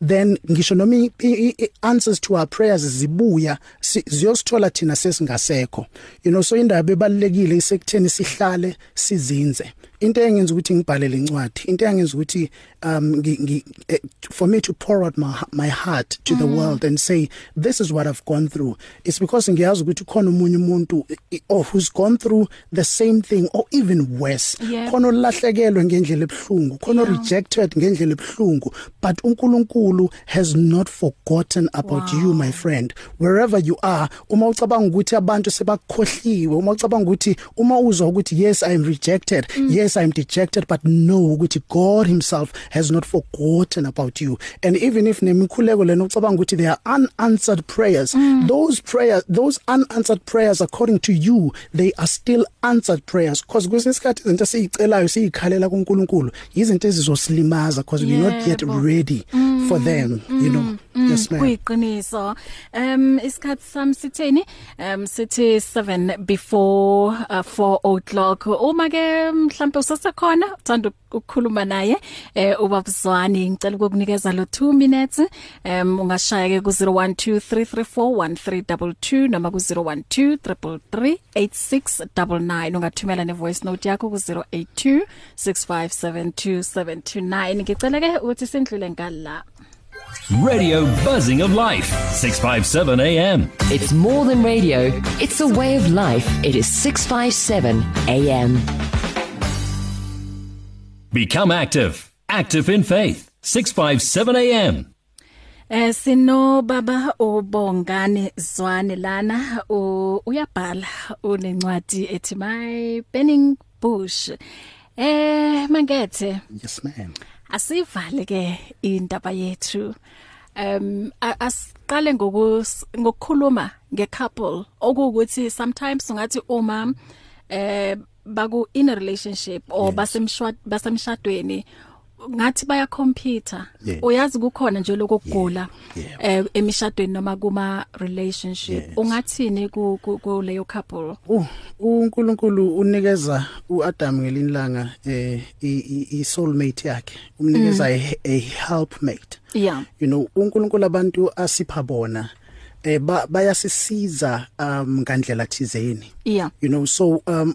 then ngisho noma answers to our prayers zibuya si- ziyosithola thina sesingasekho. You know so indaba ebalekile isekutheni sihlale sizinze. Into engenza ukuthi ngibhalele incwadi into engenza ukuthi um eh, for me to pour out my, my heart to mm. the world and say this is what I've gone through it's because ngiyazi ukuthi khona umunye umuntu eh, oh who's gone through the same thing or even worse khona olahlekelwe ngendlela ebhlungu khona rejected ngendlela ebhlungu but uNkulunkulu has not forgotten about Wow. you my friend wherever you are uma ucabanga ukuthi abantu sebakukhohliwe uma ucabanga ukuthi uma uzwa ukuthi yes i am rejected mm. yes i am dejected but know ukuthi God himself has not forgotten about you and even if nemikhuleko lena ucabanga ukuthi there are unanswered prayers mm. those prayers those unanswered prayers according to you they are still answered prayers because kwesinye isikhathi izinto esizicelayo siyikhalela kuNkulunkulu izinto ezizosilimaza because we're not yet Yebo. ready mm. for them you know mm. yes ma'am kuyiqiniso um isikhathi sami sitheni um sithi 7 before uh, 4 o'clock uma ke mhlambe usasekhona uthanda ukukhuluma naye eh ubabuzwani ngicela ukukunikeza lo 2 minutes um ungashaya ke ku 0123341322 noma ku 0123338699 ungathumela ne voice note yakho ku 0826572729 ngicela ke ukuthi sendlule ngala Radio Buzzing of Life, 657 AM. It's more than radio, it's a way of life. It is 657 AM. Become active. Active in faith, 657 AM. Eh sino baba ubongane Zwane lana uyabhala unencwadi ethi my burning bush. Eh mangethe. Yes ma'am. Asivale ke indaba yethu. Um asiqale ngokukhuluma ngecouple okuwukuthi sometimes ungathi uma eh baku in a relationship or basemshwa basemshadweni ngathi baya compete uyazi kukhona nje lokugula eh emishadweni noma kuma relationship. Ungathini ku kuleyo couple? Uh uNkulunkulu unikeza uAdam ngelinlanga eh i soulmate yakhe. Umnikeza a helpmate. Yeah. You know uNkulunkulu abantu asipha bona. Eh ba bayasisiza um ngandlela thizeni. Yeah. You know so um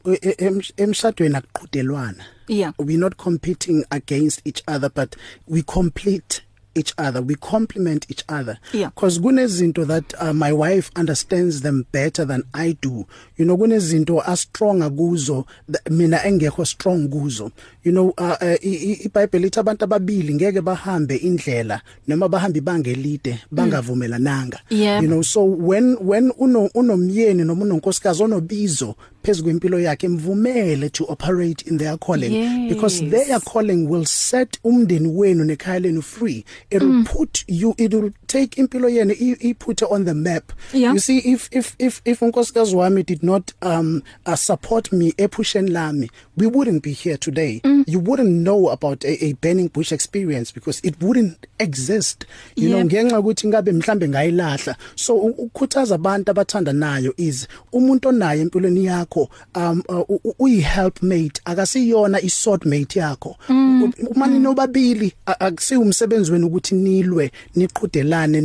emshadweni akuqhudelwana. Yeah. We're not competing against each other but we complete each other. We complement each other. Yeah. cause kunezinto that uh, my wife understands them better than I do. You know kunezinto a stronger kuzo mina engekho strong kuzo. You know uh, uh, iBhayibheli ithi abantu ababili ngeke bahambe indlela noma bahambe ibanga elide bangavumelananga yeah. you know so when when uno unomyeni noma unonkosikazi onobizo phezulu kwempilo yakhe mvumele to operate in their calling yes. because their calling will set umndeni wenu nekhaya lenu free it will mm. put you it will take impilo yena iput on the map yeah. you see if if if if unkosikazi wami did not um uh, support me epushen lami we wouldn't be here today mm. you wouldn't know about a, a burning bush experience because it wouldn't exist you yeah. know ngenxa ukuthi ngabe mhlambe ngayilahla so ukukhuthaza abantu abathanda nayo is umuntu onayo empilweni yakho um uh, uyi helpmate akasiyona i swordmate yakho. Mm. uma ninobabili akusi umsebenzi wenu ukuthi nilwe niqhudelane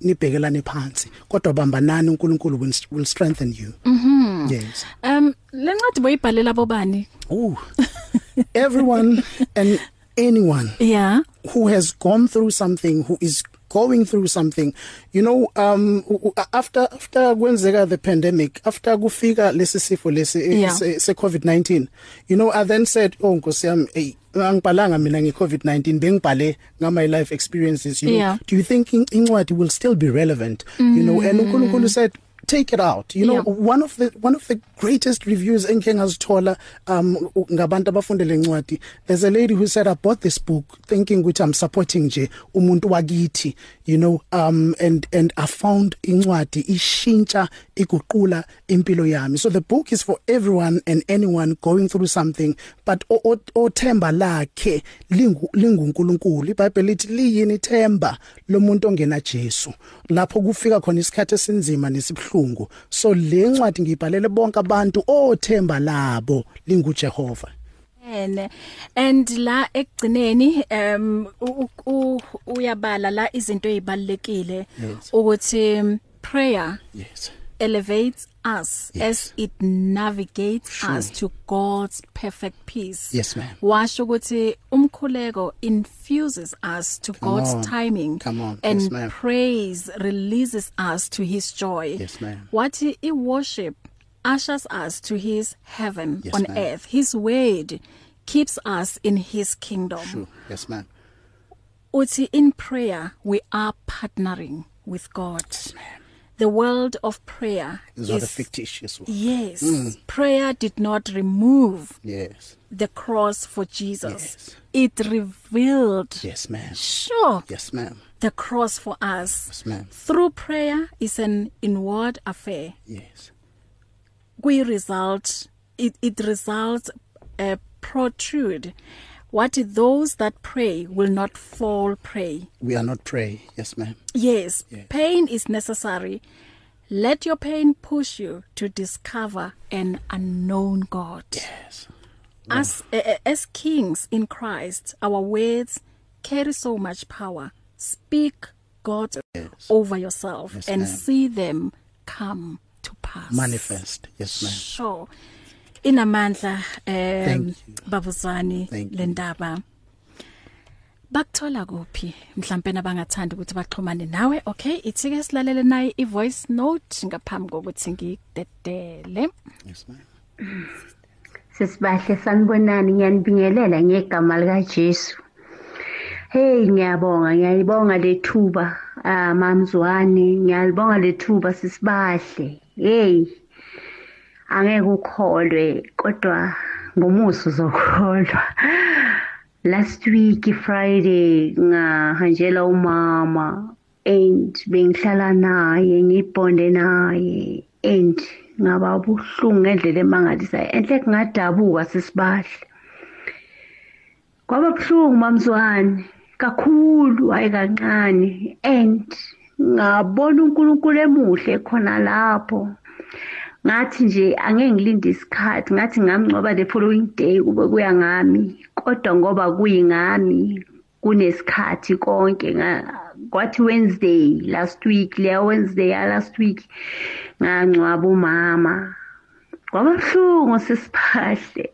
nibhekelane phansi. Kodwa bambanani uNkulunkulu will strengthen you. Mhm yes. Um lencwadi boyibhalela bobani oh everyone and anyone *laughs* yeah. who has gone through something who is going through something you know um after after kwenzeka the pandemic after kufika lesi sifo lesi yeah. se, se COVID-19 you know i then said oh nkosi yami hey angibhalanga mina ngeCovid-19 bengibhale ngama life experiences you know yeah. do you think incwadi will still be relevant mm. you know and uNkulunkulu said take it out. You know yeah. one of the one of the greatest reviews engike ngazithola um ngabantu abafundele incwadi there's a lady who said i bought this book thinking which i'm supporting nje umuntu wakithi you know um and and i found incwadi ishintsha iguqula impilo yami. So the book is for everyone and anyone going through something but othemba lakhe lingunkulunkulu. iBhayibheli lithi liyini themba lomuntu ongena Jesu? Lapho kufika khona isikhathi esinzima nesibhlungu so le ncwadi ngibhalele bonke abantu othemba labo linguJehova. Ene and la ekugcineni um uyabala la izinto ezibalekile ukuthi prayer yes. Elevates us yes. as it navigates sure. us to God's perfect peace. Yes ma'am. Washo ukuthi umkhuleko infuses us to Come God's on. timing Come on. and Yes, praise releases us to his joy. Yes, ma'am. What he worship ushers us to his heaven Yes, on earth. His word keeps us in his kingdom. Sure. Yes ma'am. Uthi in prayer we are partnering with God. Yes, ma'am. The world of prayer It's is not a fictitious one. Yes. Mm. Prayer did not remove Yes. the cross for Jesus. Yes. It revealed Yes ma'am. sure Yes ma'am. the cross for us. Yes ma'am. Through prayer is an inward affair. Yes. We result it it results uh, protrude what those that pray will not fall prey. We are not prey. Yes ma'am. Yes, Yeah. pain is necessary. Let your pain push you to discover an unknown God. Yes. As uh, as kings in Christ, our words carry so much power. Speak God Yes. over yourself Yes, and see them come to pass. Manifest. Yes ma'am. Sure. Inamandla um Thank you. babuzwani Thank you. lendaba. Bakuthola kuphi mhlambe nabangathanda ukuthi baxhumane nawe okay ithi ke silalele naye i voice note ngaphambi kokuthi ngidedele Yes ma'am. Sisibahle sanibonani ngiyanibingelela ngegama lika Jesu. Hey ngiyabonga ngiyayibonga lethuba Ah mamzwane ngiyalibonga lethuba sisibahle. Hey. Angeke ukholwe kodwa ngomuso uzokholwa. Last week Friday ngahanjela umama and bengihlala naye ngibonde naye and ngaba buhlungu ngendlela emangalisayo. Enhle kungadabuka sisibahle kwaba buhlungu mamzwane kakhulu hayi kancane and ngabona uNkulunkulu emuhle khona lapho. Ngathi nje angeke ngilinde isikhathi ngathi ngamngcoba the following day kube kuya ngami kodwa ngoba kuyingami kunesikhathi konke. Kwathi Wednesday last week leya Wednesday ya last week ngangcwaba umama. Kwababuhlungu sisiphahle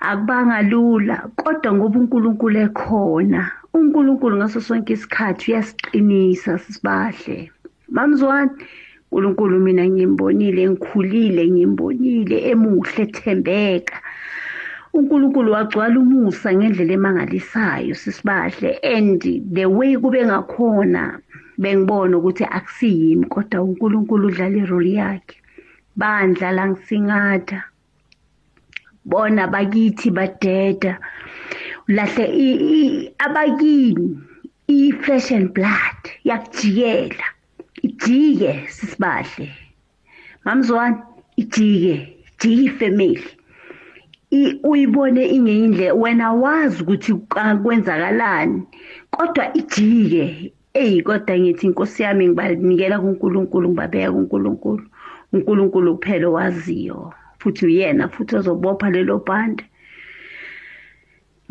akubanga lula kodwa ngoba uNkulunkulu ekhona uNkulunkulu ngaso sonke isikhathi uyasiqinisa sisibahle. Mamzwani uNkulunkulu mina ngimbonile ngikhulile ngimbonile emuhle ethembeka uNkulunkulu wagcwala umusa ngendlela emangalisayo sisibahle and the way kube ngakhona bengibona ukuthi akusiyimi kodwa uNkulunkulu udlala irole yakhe. Bandlala ngisingatha bona bakithi badeda. Lahle abakini i-flesh and blood yakujikela. Ijike sisibahle mamzwani ijike jike ifamily uyibone ingeyindle wena wazi ukuthi kwenzakalani. Kodwa ijike eyi kodwa ngithi inkosi yami ngibanikela kuNkulunkulu ngibabeka kuNkulunkulu. uNkulunkulu kuphela owaziyo futhi uyena futhi ozobopha lelo bhande.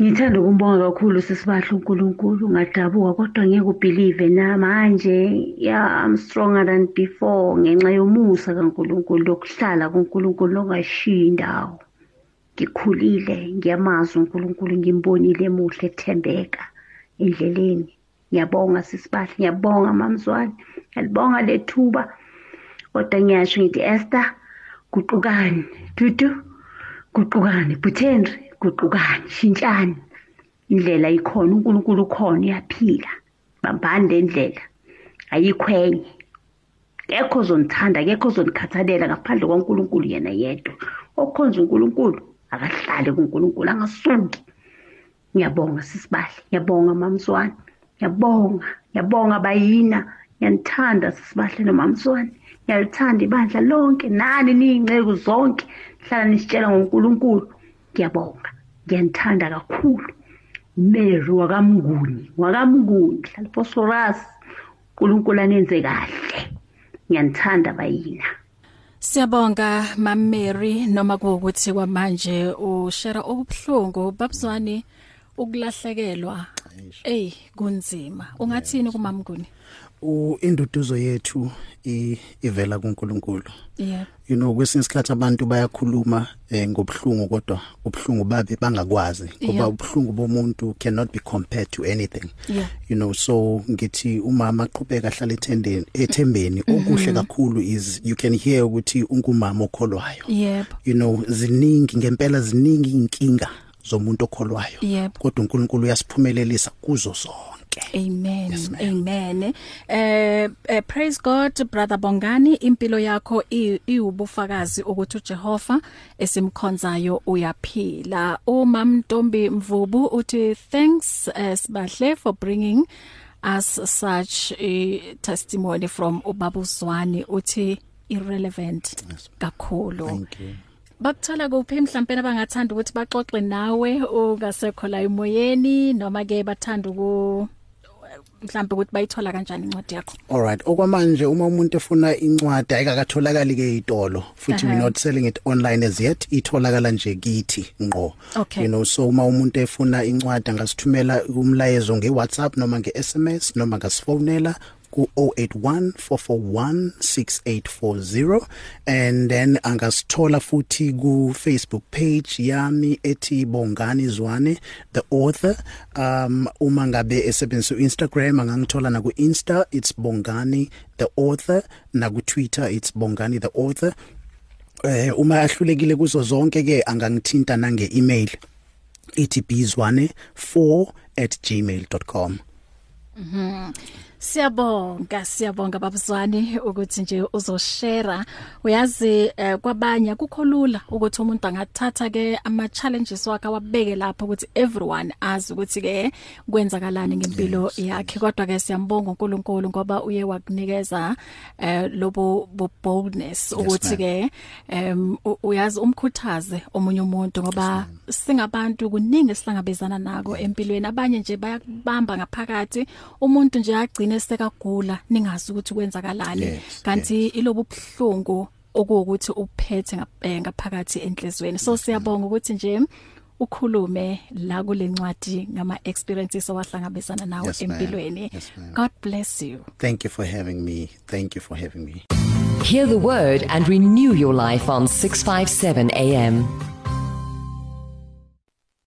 Ngithanda ukumbonga kakhulu sisibahle uNkulunkulu. Ngadabuka kodwa ngeke ubelieve na manje yeah I'm stronger than before. Ngenxa yomusa kaNkulunkulu lokuhlala kuNkulunkulu longashiyi indawo ngikhulile ngiyamazi uNkulunkulu ngimbonile emuhle ethembeka endleleni. Ngiyabonga sisibahle ngiyabonga mamzwane ngiyalibonga lethuba kodwa ngiyasho ngithi Esther guqukani dudu guqukani Buthenri guqukani shintshani indlela ikhona uNkulunkulu ukhona uyaphila. Bambani le ndlela ayikho enye kekho ozonithanda kekho ozonikhathalela ngaphandle kwaNkulunkulu yena yedwa. Okhonza uNkulunkulu akahlale kuNkulunkulu angasuki ngiyabonga sisibahle ngiyabonga mamswane. Ngiyabonga ngiyabonga bayina. Ngiyanithanda sisibahle nomamswane ngiyalithanda ibandla lonke nani niyingceku zonke. Hlala nisitshela ngoNkulunkulu. Ngiyabonga. Ngiyanithanda kakhulu. Mary wakamnguni wakamnguni hlala phosphorus uNkulunkulu anenze kahle. Ngiyanithanda bayina. Siyabonga Mam Mary noma kuwukuthi kwamanje ushare obubhlungu babuzwani ukulahlekelwa. Ey kunzima. Ungathini kumamnguni induduzo yethu ivela kuNkulunkulu. Yeah. You know kwesinye isikhathi abantu bayakhuluma eh, ngobhlungu kodwa ubhlungu babe bangakwazi ngoba Yeah. ubhlungu bomuntu cannot be compared to anything. Yeah. you know so ngithi umama aqhubeka ahlala ethendeni ethembeni okuhle kakhulu is you can hear ukuthi ungumama okholwayo. Yebo you know ziningi ngempela ziningi inkinga zomuntu okholwayo. Yebo. kodwa uNkulunkulu uyasiphumelelisa kuzo zonke Amen. Yes, ma'am. Amen. Eh uh, praise God brother Bongani impilo yakho i- iwubufakazi ukuthi uJehova esimkhonzayo uyaphila. Umam Ntombi Mvubu uthi thanks uh, Sibahle for bringing us such a testimony from ubabuzwani uthi irrelevant kakhulu. thank you Bakuthola kuphi mhlawumbe abangathanda ukuthi baxoxe nawe ungasekho la emoyeni noma ke bathanda uku mhlawumbe ukuthi bayithola kanjani incwadi yakho Alright okwamanje uma umuntu efuna incwadi ayikakatholakali ke izitolo futhi Aha. we not selling it online as yet itholakala nje kithi ngqo Okay. you know so uma umuntu efuna incwadi angasithumela umlayezo ngeWhatsApp noma ngeSMS noma ngasifonela ku 0814416840 and then angasithola futhi ku Facebook page yami ethi Bongani Zwane the author. Um uma ngabe esebenzisa uInstagram angangithola na ku Insta it's Bongani the author. Na ku Twitter it's Bongani the author. Eh uma ahlulekile kuzo zonke ke angangithinta nange email ithi bizwane4@gmail.com Siyabonga siyabonga babuzwani ukuthi nje uzoshare uyazi eh, kwabanye kukho lula ukuthi umuntu angathatha ke ama challenges wakhe awabeke lapha ukuthi everyone azi ukuthi ke kwenzakalani ngempilo yes, yakhe yes. kodwa ke siyambonga uNkulunkulu ngoba uye wakunikeza eh lobo boldness ukuthi ke em uyazi umkhuthaze omunye umuntu ngoba singabantu kuningi sihlangabezana nako empilweni. Abanye nje bayakubamba ngaphakathi umuntu nje agcine sekagula ningazi ukuthi kwenzakalani. Kanti ilobu buhlungu okuwukuthi uphethe eh, ngaphakathi enhlizweni. So siyabonga ukuthi nje ukhulume la kulencwadi ngama experiences owahlangabezana nawo yes, empilweni. Yes, God bless you. Thank you for having me. Thank you for having me. Hear the word and renew your life on 657 AM